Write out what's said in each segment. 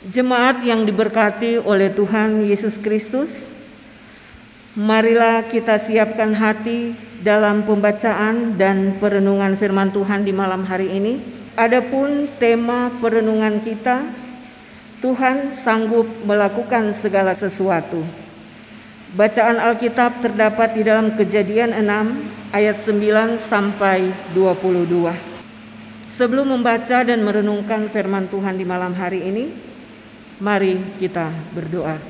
Jemaat yang diberkati oleh Tuhan Yesus Kristus, marilah kita siapkan hati dalam pembacaan dan perenungan firman Tuhan di malam hari ini. Adapun tema perenungan kita, Tuhan sanggup melakukan segala sesuatu. Bacaan Alkitab terdapat di dalam Kejadian 6 ayat 9 sampai 22. Sebelum membaca dan merenungkan firman Tuhan di malam hari ini, Mari kita berdoa.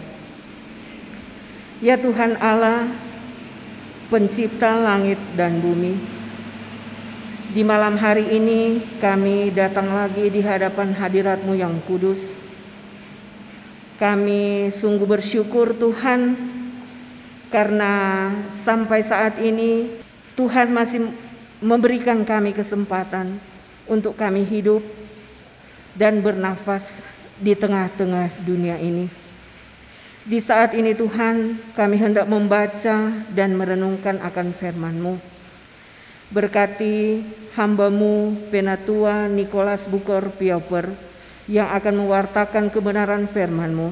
Ya Tuhan Allah, pencipta langit dan bumi, di malam hari ini kami datang lagi di hadapan hadiratmu yang kudus. Kami sungguh bersyukur Tuhan karena sampai saat ini Tuhan masih memberikan kami kesempatan untuk kami hidup dan bernafas di tengah-tengah dunia ini. Di saat ini Tuhan kami hendak membaca dan merenungkan akan firman-Mu. Berkati hambamu Penatua Nicholas Bukor Pioper yang akan mewartakan kebenaran firman-Mu.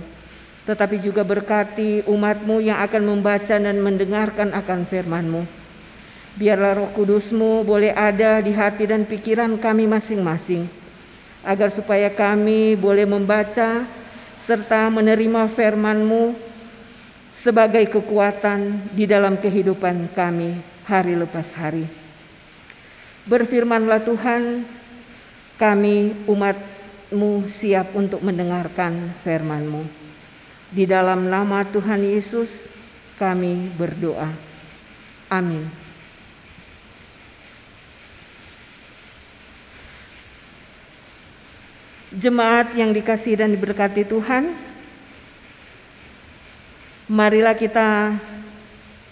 Tetapi juga berkati umatmu yang akan membaca dan mendengarkan akan firman-Mu. Biarlah roh kudusmu boleh ada di hati dan pikiran kami masing-masing agar supaya kami boleh membaca serta menerima firman-Mu sebagai kekuatan di dalam kehidupan kami hari lepas hari. Berfirmanlah Tuhan, kami umat-Mu siap untuk mendengarkan firman-Mu. Di dalam nama Tuhan Yesus kami berdoa. Amin. Jemaat yang dikasih dan diberkati Tuhan, marilah kita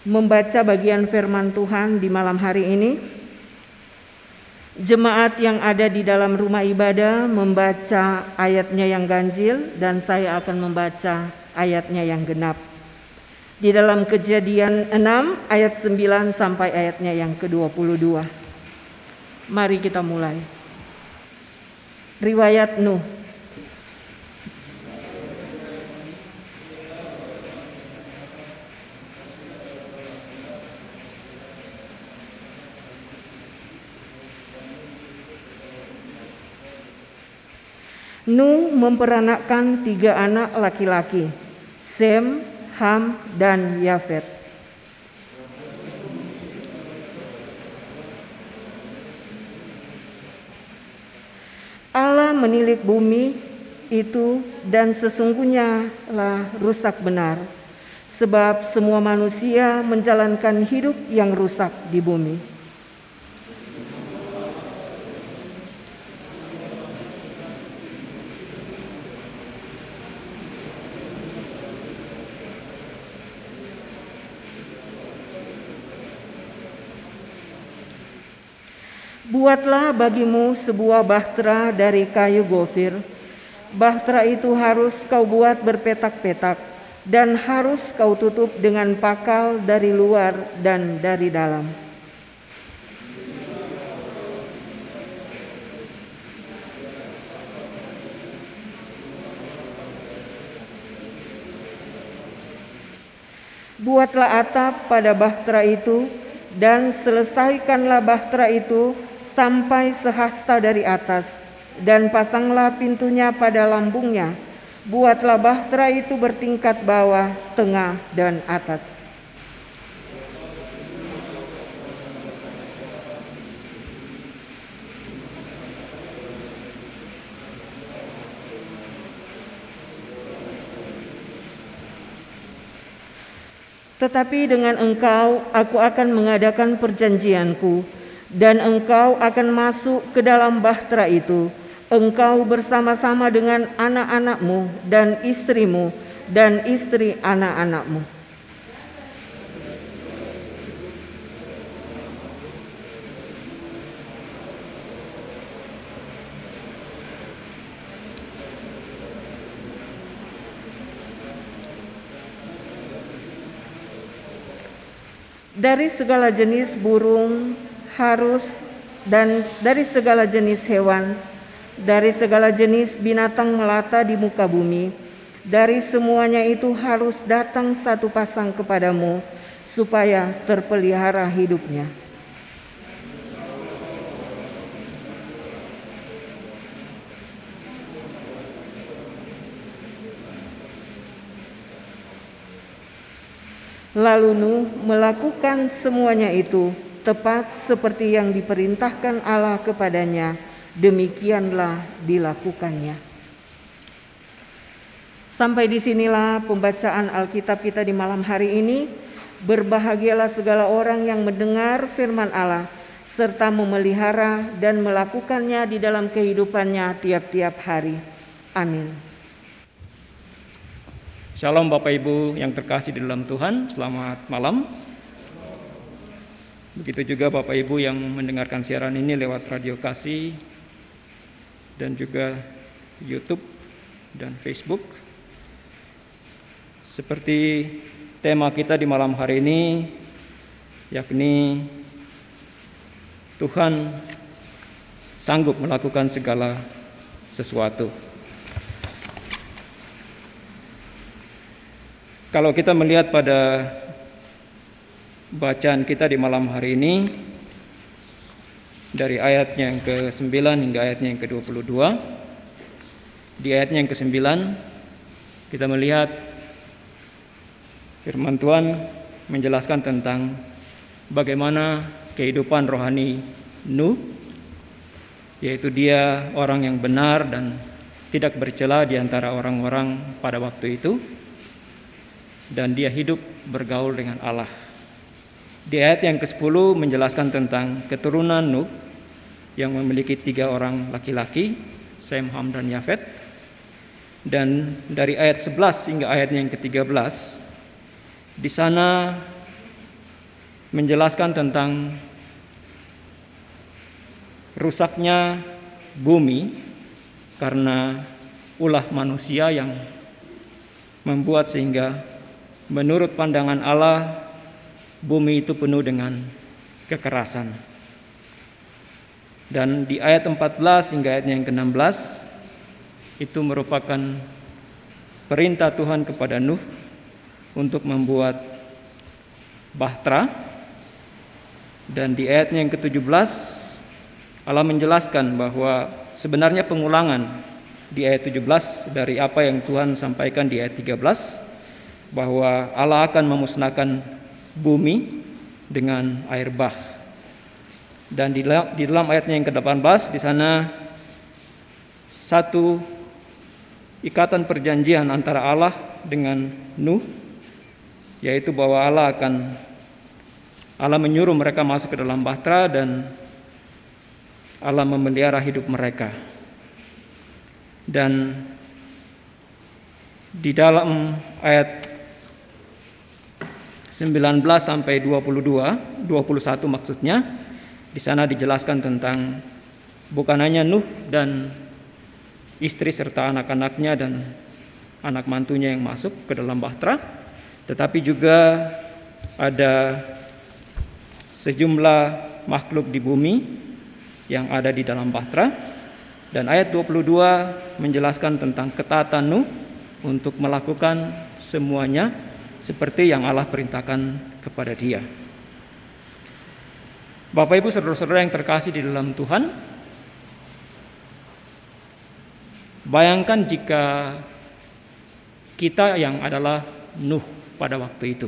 membaca bagian firman Tuhan di malam hari ini. Jemaat yang ada di dalam rumah ibadah membaca ayatnya yang ganjil dan saya akan membaca ayatnya yang genap. Di dalam kejadian 6 ayat 9 sampai ayatnya yang ke-22. Mari kita mulai riwayat Nuh. Nuh memperanakkan tiga anak laki-laki, Sem, Ham, dan Yafet. Allah menilik bumi itu dan sesungguhnya lah rusak benar sebab semua manusia menjalankan hidup yang rusak di bumi. Buatlah bagimu sebuah bahtera dari kayu gofir. Bahtera itu harus kau buat berpetak-petak dan harus kau tutup dengan pakal dari luar dan dari dalam. Buatlah atap pada bahtera itu dan selesaikanlah bahtera itu sampai sehasta dari atas dan pasanglah pintunya pada lambungnya. Buatlah bahtera itu bertingkat bawah, tengah, dan atas. Tetapi dengan engkau aku akan mengadakan perjanjianku dan engkau akan masuk ke dalam bahtera itu, engkau bersama-sama dengan anak-anakmu dan istrimu dan istri anak-anakmu. Dari segala jenis burung harus dan dari segala jenis hewan dari segala jenis binatang melata di muka bumi. Dari semuanya itu harus datang satu pasang kepadamu, supaya terpelihara hidupnya. Lalu Nuh melakukan semuanya itu tepat seperti yang diperintahkan Allah kepadanya demikianlah dilakukannya. Sampai di sinilah pembacaan Alkitab kita di malam hari ini. Berbahagialah segala orang yang mendengar firman Allah serta memelihara dan melakukannya di dalam kehidupannya tiap-tiap hari. Amin. Shalom Bapak Ibu yang terkasih di dalam Tuhan, selamat malam. Begitu juga Bapak Ibu yang mendengarkan siaran ini lewat Radio Kasih dan juga YouTube dan Facebook. Seperti tema kita di malam hari ini, yakni Tuhan sanggup melakukan segala sesuatu. Kalau kita melihat pada bacaan kita di malam hari ini, dari ayatnya yang ke-9 hingga ayatnya yang ke-22. Di ayatnya yang ke-9 kita melihat firman Tuhan menjelaskan tentang bagaimana kehidupan rohani Nuh yaitu dia orang yang benar dan tidak bercela di antara orang-orang pada waktu itu dan dia hidup bergaul dengan Allah. Di ayat yang ke-10 menjelaskan tentang keturunan Nuh yang memiliki tiga orang laki-laki, Sem, Ham, dan Yafet. Dan dari ayat 11 hingga ayatnya yang ke-13, di sana menjelaskan tentang rusaknya bumi karena ulah manusia yang membuat sehingga menurut pandangan Allah bumi itu penuh dengan kekerasan. Dan di ayat 14 hingga ayatnya yang ke-16 itu merupakan perintah Tuhan kepada Nuh untuk membuat bahtera dan di ayatnya yang ke-17 Allah menjelaskan bahwa sebenarnya pengulangan di ayat 17 dari apa yang Tuhan sampaikan di ayat 13 bahwa Allah akan memusnahkan bumi dengan air bah dan di dalam, ayatnya yang ke-18 di sana satu ikatan perjanjian antara Allah dengan Nuh yaitu bahwa Allah akan Allah menyuruh mereka masuk ke dalam bahtera dan Allah memelihara hidup mereka. Dan di dalam ayat 19 sampai 22, 21 maksudnya, di sana dijelaskan tentang bukan hanya Nuh dan istri serta anak-anaknya dan anak mantunya yang masuk ke dalam bahtera, tetapi juga ada sejumlah makhluk di bumi yang ada di dalam bahtera. Dan ayat 22 menjelaskan tentang ketaatan Nuh untuk melakukan semuanya seperti yang Allah perintahkan kepada dia. Bapak Ibu saudara-saudara yang terkasih di dalam Tuhan, bayangkan jika kita yang adalah Nuh pada waktu itu.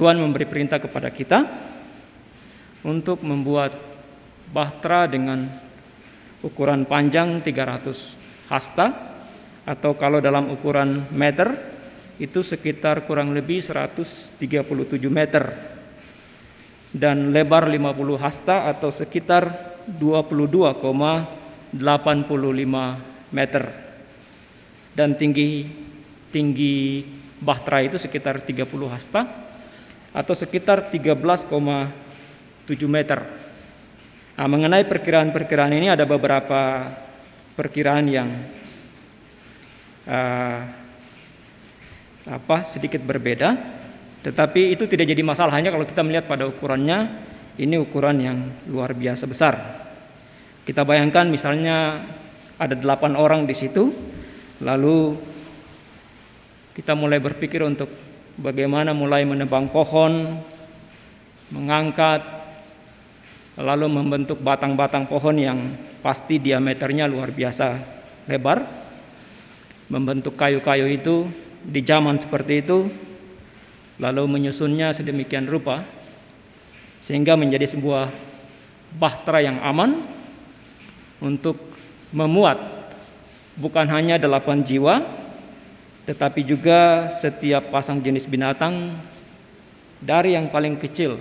Tuhan memberi perintah kepada kita untuk membuat bahtera dengan ukuran panjang 300 hasta atau kalau dalam ukuran meter itu sekitar kurang lebih 137 meter dan lebar 50 hasta atau sekitar 22,85 meter. Dan tinggi tinggi bahtera itu sekitar 30 hasta atau sekitar 13,7 meter. Nah, mengenai perkiraan-perkiraan ini ada beberapa perkiraan yang uh, apa sedikit berbeda tetapi itu tidak jadi masalah hanya kalau kita melihat pada ukurannya ini ukuran yang luar biasa besar. Kita bayangkan misalnya ada delapan orang di situ, lalu kita mulai berpikir untuk bagaimana mulai menebang pohon, mengangkat, lalu membentuk batang-batang pohon yang pasti diameternya luar biasa lebar, membentuk kayu-kayu itu di zaman seperti itu, lalu menyusunnya sedemikian rupa sehingga menjadi sebuah bahtera yang aman untuk memuat bukan hanya delapan jiwa tetapi juga setiap pasang jenis binatang dari yang paling kecil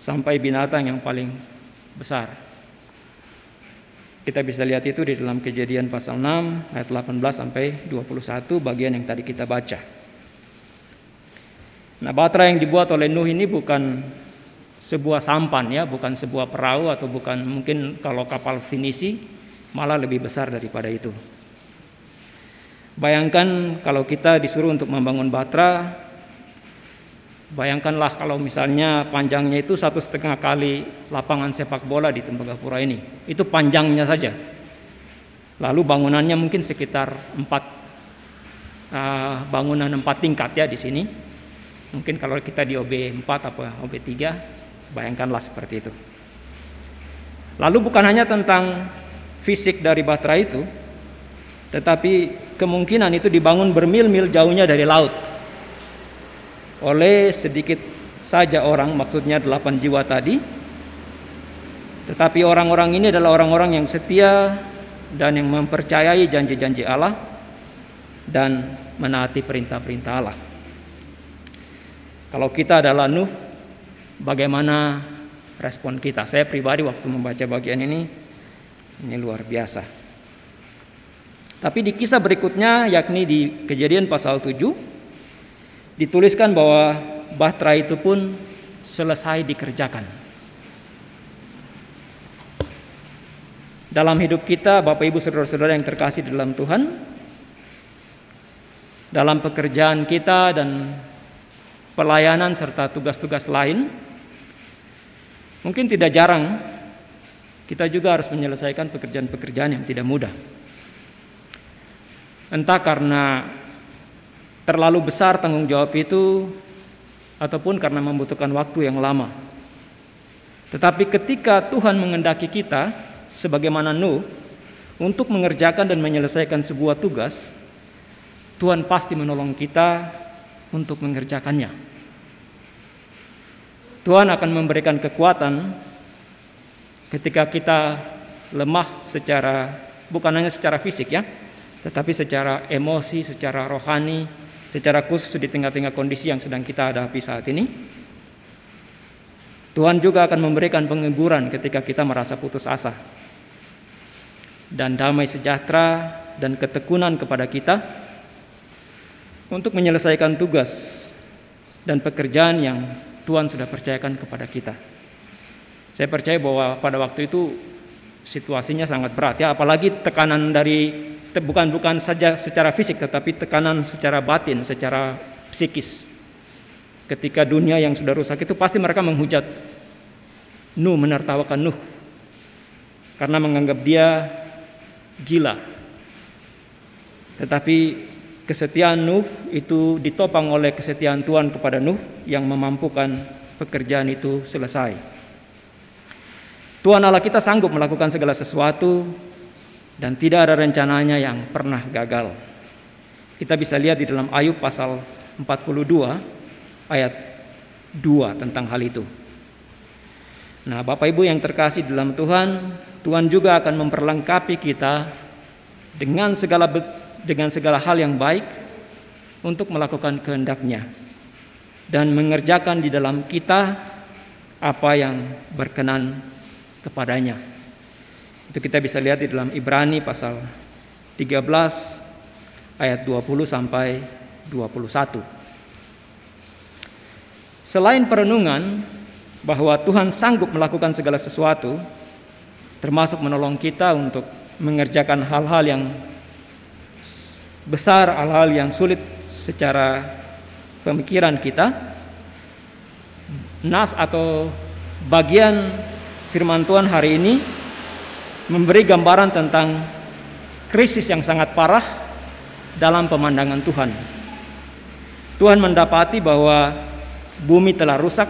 sampai binatang yang paling besar. Kita bisa lihat itu di dalam Kejadian pasal 6 ayat 18 sampai 21 bagian yang tadi kita baca. Nah, batra yang dibuat oleh Nuh ini bukan sebuah sampan ya, bukan sebuah perahu atau bukan mungkin kalau kapal finisi malah lebih besar daripada itu. Bayangkan kalau kita disuruh untuk membangun batra, bayangkanlah kalau misalnya panjangnya itu satu setengah kali lapangan sepak bola di Tembagapura ini. Itu panjangnya saja. Lalu bangunannya mungkin sekitar empat uh, bangunan empat tingkat ya di sini. Mungkin kalau kita di OB 4 atau OB 3, bayangkanlah seperti itu. Lalu bukan hanya tentang fisik dari batra itu, tetapi kemungkinan itu dibangun bermil-mil jauhnya dari laut oleh sedikit saja orang maksudnya delapan jiwa tadi tetapi orang-orang ini adalah orang-orang yang setia dan yang mempercayai janji-janji Allah dan menaati perintah-perintah Allah. Kalau kita adalah Nuh bagaimana respon kita? Saya pribadi waktu membaca bagian ini ini luar biasa. Tapi di kisah berikutnya yakni di kejadian pasal 7 dituliskan bahwa bahtera itu pun selesai dikerjakan. Dalam hidup kita Bapak Ibu Saudara-saudara yang terkasih di dalam Tuhan dalam pekerjaan kita dan pelayanan serta tugas-tugas lain mungkin tidak jarang kita juga harus menyelesaikan pekerjaan-pekerjaan yang tidak mudah. Entah karena terlalu besar tanggung jawab itu ataupun karena membutuhkan waktu yang lama. Tetapi ketika Tuhan mengendaki kita sebagaimana Nuh untuk mengerjakan dan menyelesaikan sebuah tugas, Tuhan pasti menolong kita untuk mengerjakannya. Tuhan akan memberikan kekuatan ketika kita lemah secara bukan hanya secara fisik ya, tetapi secara emosi, secara rohani, secara khusus di tengah-tengah kondisi yang sedang kita hadapi saat ini. Tuhan juga akan memberikan penghiburan ketika kita merasa putus asa. Dan damai sejahtera dan ketekunan kepada kita untuk menyelesaikan tugas dan pekerjaan yang Tuhan sudah percayakan kepada kita. Saya percaya bahwa pada waktu itu situasinya sangat berat ya, apalagi tekanan dari bukan bukan saja secara fisik tetapi tekanan secara batin, secara psikis. Ketika dunia yang sudah rusak itu pasti mereka menghujat Nuh menertawakan Nuh karena menganggap dia gila. Tetapi kesetiaan Nuh itu ditopang oleh kesetiaan Tuhan kepada Nuh yang memampukan pekerjaan itu selesai. Tuhan Allah kita sanggup melakukan segala sesuatu dan tidak ada rencananya yang pernah gagal. Kita bisa lihat di dalam Ayub pasal 42 ayat 2 tentang hal itu. Nah, Bapak Ibu yang terkasih dalam Tuhan, Tuhan juga akan memperlengkapi kita dengan segala dengan segala hal yang baik untuk melakukan kehendaknya dan mengerjakan di dalam kita apa yang berkenan kepadanya. Itu kita bisa lihat di dalam Ibrani pasal 13 ayat 20 sampai 21. Selain perenungan bahwa Tuhan sanggup melakukan segala sesuatu termasuk menolong kita untuk mengerjakan hal-hal yang besar, hal-hal yang sulit secara pemikiran kita. Nas atau bagian firman Tuhan hari ini memberi gambaran tentang krisis yang sangat parah dalam pemandangan Tuhan. Tuhan mendapati bahwa bumi telah rusak,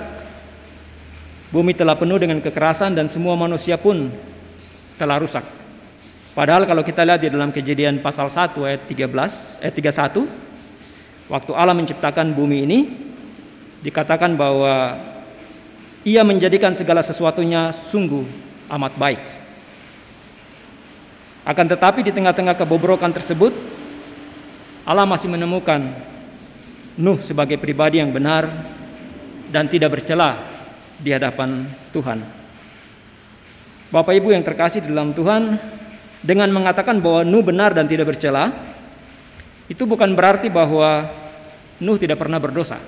bumi telah penuh dengan kekerasan dan semua manusia pun telah rusak. Padahal kalau kita lihat di dalam kejadian pasal 1 ayat 13, ayat 31, waktu Allah menciptakan bumi ini, dikatakan bahwa ia menjadikan segala sesuatunya sungguh amat baik. Akan tetapi di tengah-tengah kebobrokan tersebut, Allah masih menemukan Nuh sebagai pribadi yang benar dan tidak bercela di hadapan Tuhan. Bapak Ibu yang terkasih di dalam Tuhan, dengan mengatakan bahwa Nuh benar dan tidak bercela, itu bukan berarti bahwa Nuh tidak pernah berdosa.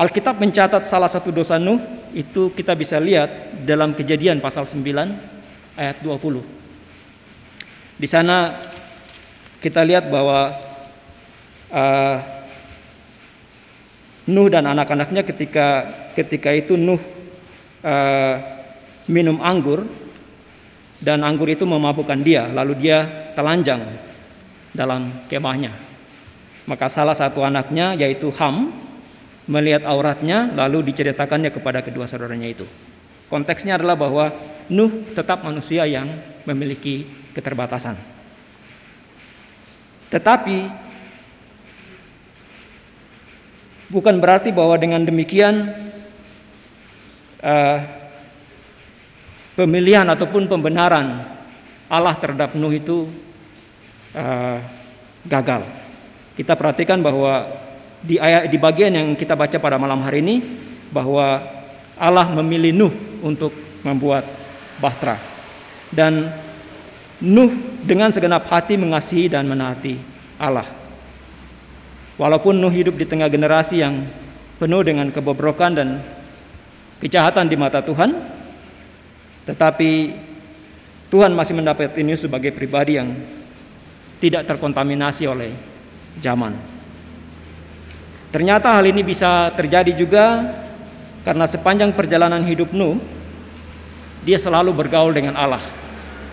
Alkitab mencatat salah satu dosa Nuh itu kita bisa lihat dalam kejadian pasal 9 ayat 20. Di sana kita lihat bahwa uh, Nuh dan anak-anaknya ketika ketika itu Nuh uh, minum anggur dan anggur itu memabukkan dia, lalu dia telanjang dalam kemahnya. Maka salah satu anaknya yaitu Ham melihat auratnya lalu diceritakannya kepada kedua saudaranya itu. Konteksnya adalah bahwa Nuh tetap manusia yang memiliki keterbatasan. Tetapi bukan berarti bahwa dengan demikian uh, pemilihan ataupun pembenaran Allah terhadap Nuh itu uh, gagal. Kita perhatikan bahwa di ayat di bagian yang kita baca pada malam hari ini bahwa Allah memilih Nuh untuk membuat bahtera dan Nuh dengan segenap hati mengasihi dan menaati Allah. Walaupun Nuh hidup di tengah generasi yang penuh dengan kebobrokan dan kejahatan di mata Tuhan, tetapi Tuhan masih mendapat ini sebagai pribadi yang tidak terkontaminasi oleh zaman. Ternyata hal ini bisa terjadi juga karena sepanjang perjalanan hidup Nuh dia selalu bergaul dengan Allah.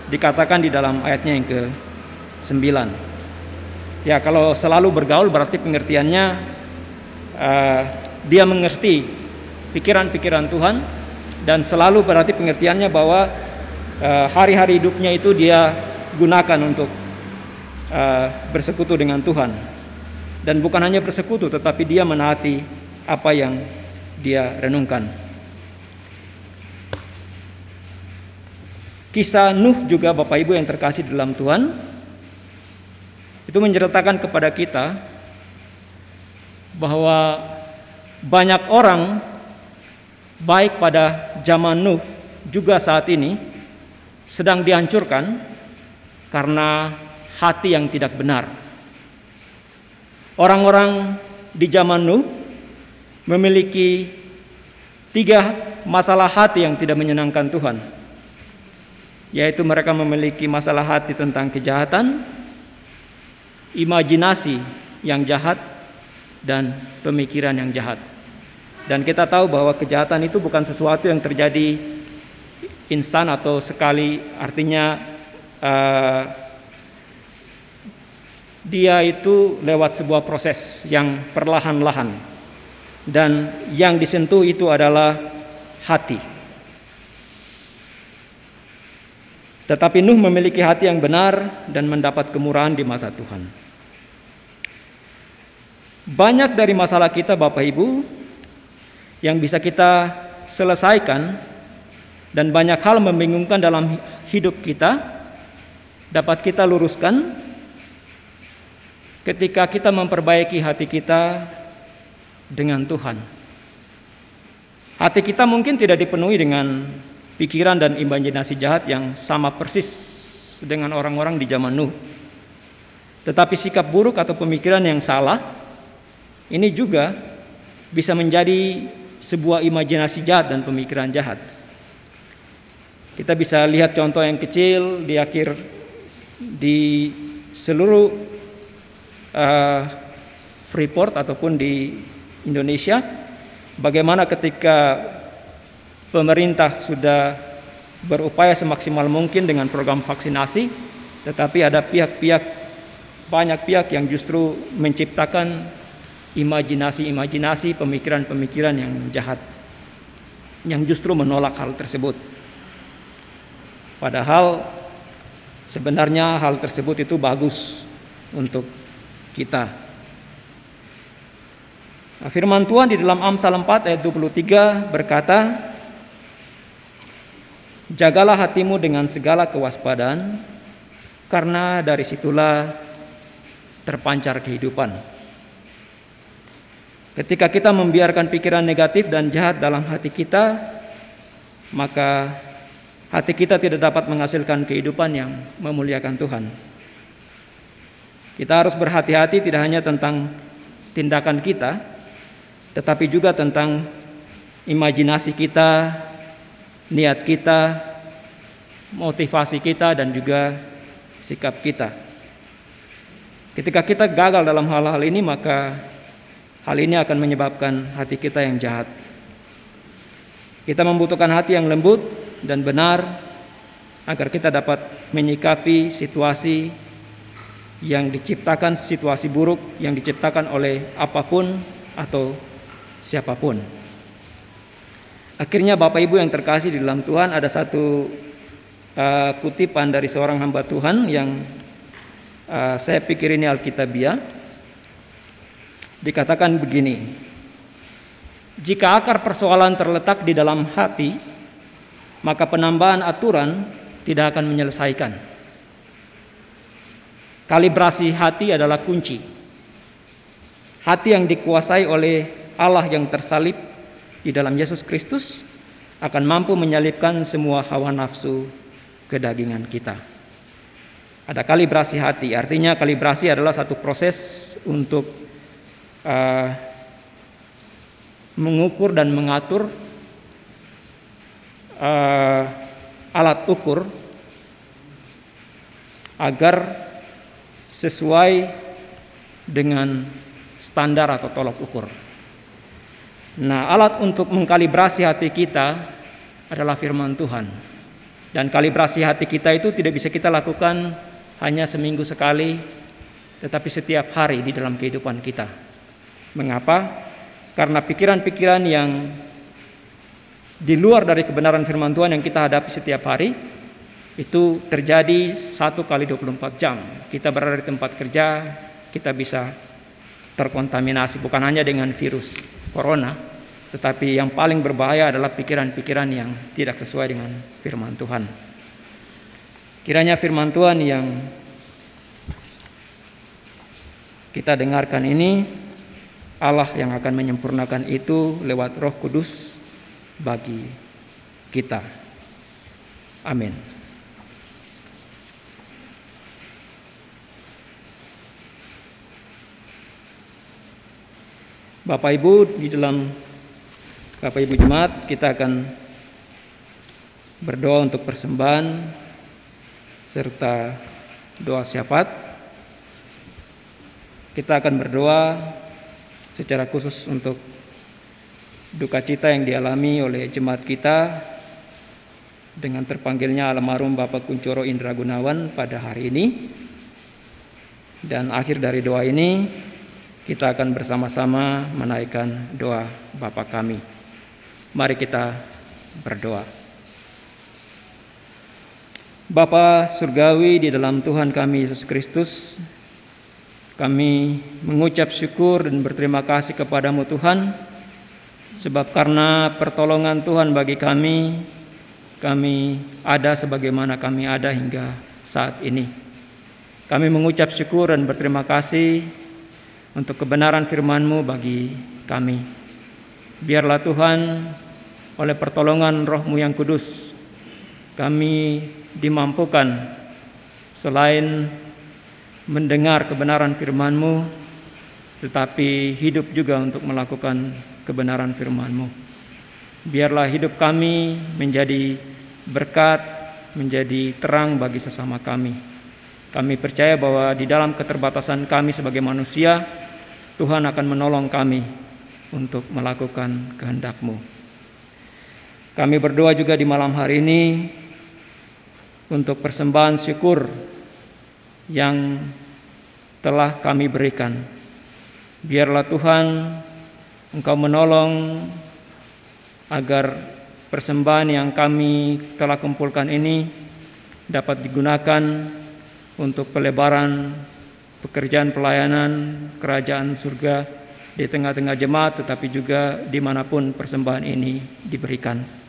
Dikatakan di dalam ayatnya yang ke-9. Ya, kalau selalu bergaul berarti pengertiannya uh, dia mengerti pikiran-pikiran Tuhan dan selalu berarti pengertiannya bahwa eh, hari-hari uh, hidupnya itu dia gunakan untuk uh, bersekutu dengan Tuhan dan bukan hanya bersekutu tetapi dia menaati apa yang dia renungkan. Kisah Nuh juga Bapak Ibu yang terkasih dalam Tuhan itu menceritakan kepada kita bahwa banyak orang baik pada zaman Nuh juga saat ini sedang dihancurkan karena hati yang tidak benar. Orang-orang di zaman Nuh memiliki tiga masalah hati yang tidak menyenangkan Tuhan, yaitu mereka memiliki masalah hati tentang kejahatan, imajinasi yang jahat, dan pemikiran yang jahat. Dan kita tahu bahwa kejahatan itu bukan sesuatu yang terjadi instan atau sekali, artinya uh, dia itu lewat sebuah proses yang perlahan-lahan dan yang disentuh itu adalah hati. Tetapi Nuh memiliki hati yang benar dan mendapat kemurahan di mata Tuhan. Banyak dari masalah kita Bapak Ibu yang bisa kita selesaikan dan banyak hal membingungkan dalam hidup kita dapat kita luruskan ketika kita memperbaiki hati kita dengan Tuhan. Hati kita mungkin tidak dipenuhi dengan pikiran dan imajinasi jahat yang sama persis dengan orang-orang di zaman Nuh. Tetapi sikap buruk atau pemikiran yang salah ini juga bisa menjadi sebuah imajinasi jahat dan pemikiran jahat. Kita bisa lihat contoh yang kecil di akhir di seluruh uh, Freeport ataupun di Indonesia, bagaimana ketika pemerintah sudah berupaya semaksimal mungkin dengan program vaksinasi, tetapi ada pihak-pihak banyak pihak yang justru menciptakan imajinasi-imajinasi, pemikiran-pemikiran yang jahat yang justru menolak hal tersebut. Padahal sebenarnya hal tersebut itu bagus untuk kita. Nah, firman Tuhan di dalam Amsal 4 ayat 23 berkata, Jagalah hatimu dengan segala kewaspadaan, karena dari situlah terpancar kehidupan. Ketika kita membiarkan pikiran negatif dan jahat dalam hati kita, maka hati kita tidak dapat menghasilkan kehidupan yang memuliakan Tuhan. Kita harus berhati-hati tidak hanya tentang tindakan kita, tetapi juga tentang imajinasi kita, niat kita, motivasi kita, dan juga sikap kita. Ketika kita gagal dalam hal-hal ini, maka Hal ini akan menyebabkan hati kita yang jahat. Kita membutuhkan hati yang lembut dan benar agar kita dapat menyikapi situasi yang diciptakan situasi buruk yang diciptakan oleh apa pun atau siapa pun. Akhirnya Bapak Ibu yang terkasih di dalam Tuhan ada satu uh, kutipan dari seorang hamba Tuhan yang uh, saya pikir ini Alkitabiah dikatakan begini, jika akar persoalan terletak di dalam hati, maka penambahan aturan tidak akan menyelesaikan. Kalibrasi hati adalah kunci. Hati yang dikuasai oleh Allah yang tersalib di dalam Yesus Kristus akan mampu menyalipkan semua hawa nafsu kedagingan kita. Ada kalibrasi hati, artinya kalibrasi adalah satu proses untuk uh, mengukur dan mengatur uh, alat ukur agar sesuai dengan standar atau tolok ukur. Nah, alat untuk mengkalibrasi hati kita adalah firman Tuhan. Dan kalibrasi hati kita itu tidak bisa kita lakukan hanya seminggu sekali, tetapi setiap hari di dalam kehidupan kita. Mengapa? Karena pikiran-pikiran yang di luar dari kebenaran firman Tuhan yang kita hadapi setiap hari itu terjadi satu kali 24 jam. Kita berada di tempat kerja, kita bisa terkontaminasi bukan hanya dengan virus corona, tetapi yang paling berbahaya adalah pikiran-pikiran yang tidak sesuai dengan firman Tuhan. Kiranya firman Tuhan yang kita dengarkan ini Allah yang akan menyempurnakan itu lewat Roh Kudus bagi kita. Amin. Bapak Ibu di dalam Bapak Ibu Jemaat kita akan berdoa untuk persembahan serta doa syafaat. Kita akan berdoa secara khusus untuk duka cita yang dialami oleh jemaat kita dengan terpanggilnya almarhum Bapak Kuncoro Indra Gunawan pada hari ini. Dan akhir dari doa ini kita akan bersama-sama menaikkan doa Bapak kami. Mari kita berdoa. Bapa surgawi di dalam Tuhan kami Yesus Kristus, kami mengucap syukur dan berterima kasih kepadamu Tuhan Sebab karena pertolongan Tuhan bagi kami Kami ada sebagaimana kami ada hingga saat ini Kami mengucap syukur dan berterima kasih Untuk kebenaran firman-Mu bagi kami Biarlah Tuhan oleh pertolongan rohmu yang kudus Kami dimampukan Selain mendengar kebenaran firman-Mu, tetapi hidup juga untuk melakukan kebenaran firman-Mu. Biarlah hidup kami menjadi berkat, menjadi terang bagi sesama kami. Kami percaya bahwa di dalam keterbatasan kami sebagai manusia, Tuhan akan menolong kami untuk melakukan kehendak-Mu. Kami berdoa juga di malam hari ini, untuk persembahan syukur yang telah kami berikan. Biarlah Tuhan Engkau menolong agar persembahan yang kami telah kumpulkan ini dapat digunakan untuk pelebaran pekerjaan pelayanan kerajaan surga di tengah-tengah jemaat tetapi juga di mana pun persembahan ini diberikan.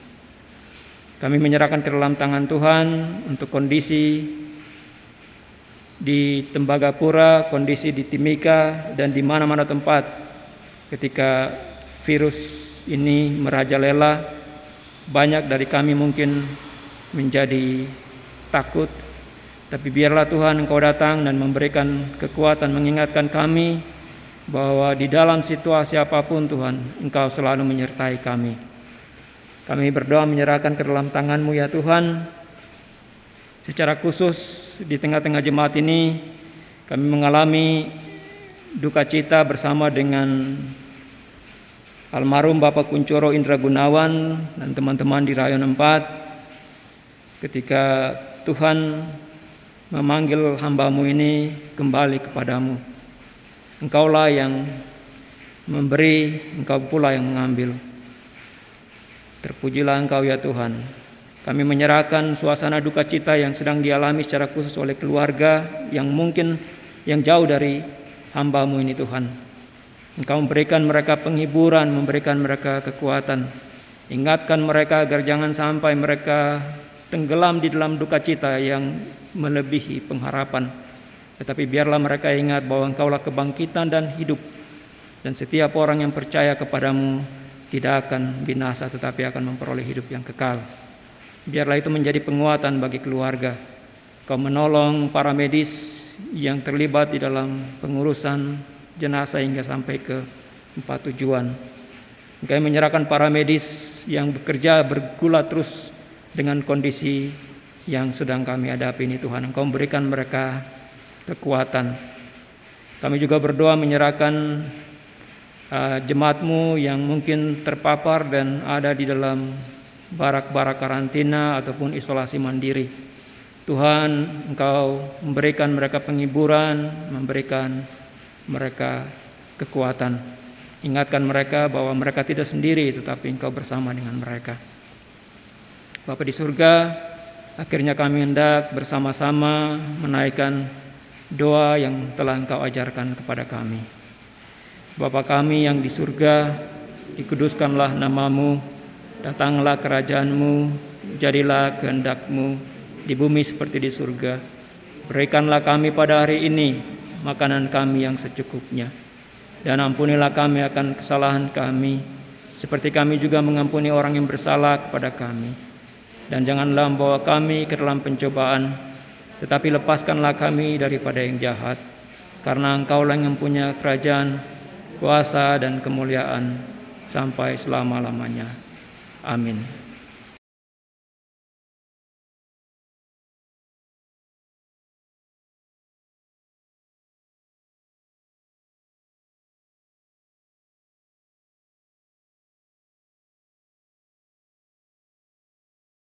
Kami menyerahkan ke dalam tangan Tuhan untuk kondisi di Tembagapura, kondisi di Timika, dan di mana-mana tempat ketika virus ini merajalela. Banyak dari kami mungkin menjadi takut, tapi biarlah Tuhan Engkau datang dan memberikan kekuatan mengingatkan kami bahwa di dalam situasi apa pun Tuhan Engkau selalu menyertai kami. Kami berdoa menyerahkan ke dalam tangan-Mu ya Tuhan. Secara khusus di tengah-tengah jemaat ini kami mengalami duka cita bersama dengan almarhum Bapak Kuncoro Indra Gunawan dan teman-teman di Rayon 4 ketika Tuhan memanggil hambamu ini kembali kepadamu. Engkaulah yang memberi, engkau pula yang mengambil. Terpujilah engkau ya Tuhan. Kami menyerahkan suasana duka cita yang sedang dialami secara khusus oleh keluarga yang mungkin yang jauh dari hambamu ini Tuhan. Engkau memberikan mereka penghiburan, memberikan mereka kekuatan. Ingatkan mereka agar jangan sampai mereka tenggelam di dalam duka cita yang melebihi pengharapan. Tetapi biarlah mereka ingat bahwa engkaulah kebangkitan dan hidup. Dan setiap orang yang percaya kepadamu tidak akan binasa tetapi akan memperoleh hidup yang kekal. Biarlah itu menjadi penguatan bagi keluarga. Kau menolong para medis yang terlibat di dalam pengurusan jenazah hingga sampai ke empat tujuan. Kau menyerahkan para medis yang bekerja bergulat terus dengan kondisi yang sedang kami hadapi ini Tuhan. Engkau memberikan mereka kekuatan. Kami juga berdoa menyerahkan uh, jemaatmu yang mungkin terpapar dan ada di dalam barak-barak karantina ataupun isolasi mandiri. Tuhan, Engkau memberikan mereka penghiburan, memberikan mereka kekuatan. Ingatkan mereka bahwa mereka tidak sendiri, tetapi Engkau bersama dengan mereka. Bapak di surga, akhirnya kami hendak bersama-sama menaikkan doa yang telah Engkau ajarkan kepada kami. Bapa kami yang di surga, dikuduskanlah namamu, Datanglah kerajaanmu, jadilah kehendakmu di bumi seperti di surga. Berikanlah kami pada hari ini makanan kami yang secukupnya. Dan ampunilah kami akan kesalahan kami, seperti kami juga mengampuni orang yang bersalah kepada kami. Dan janganlah membawa kami ke dalam pencobaan, tetapi lepaskanlah kami daripada yang jahat. Karena engkaulah yang punya kerajaan, kuasa dan kemuliaan sampai selama-lamanya. Amin.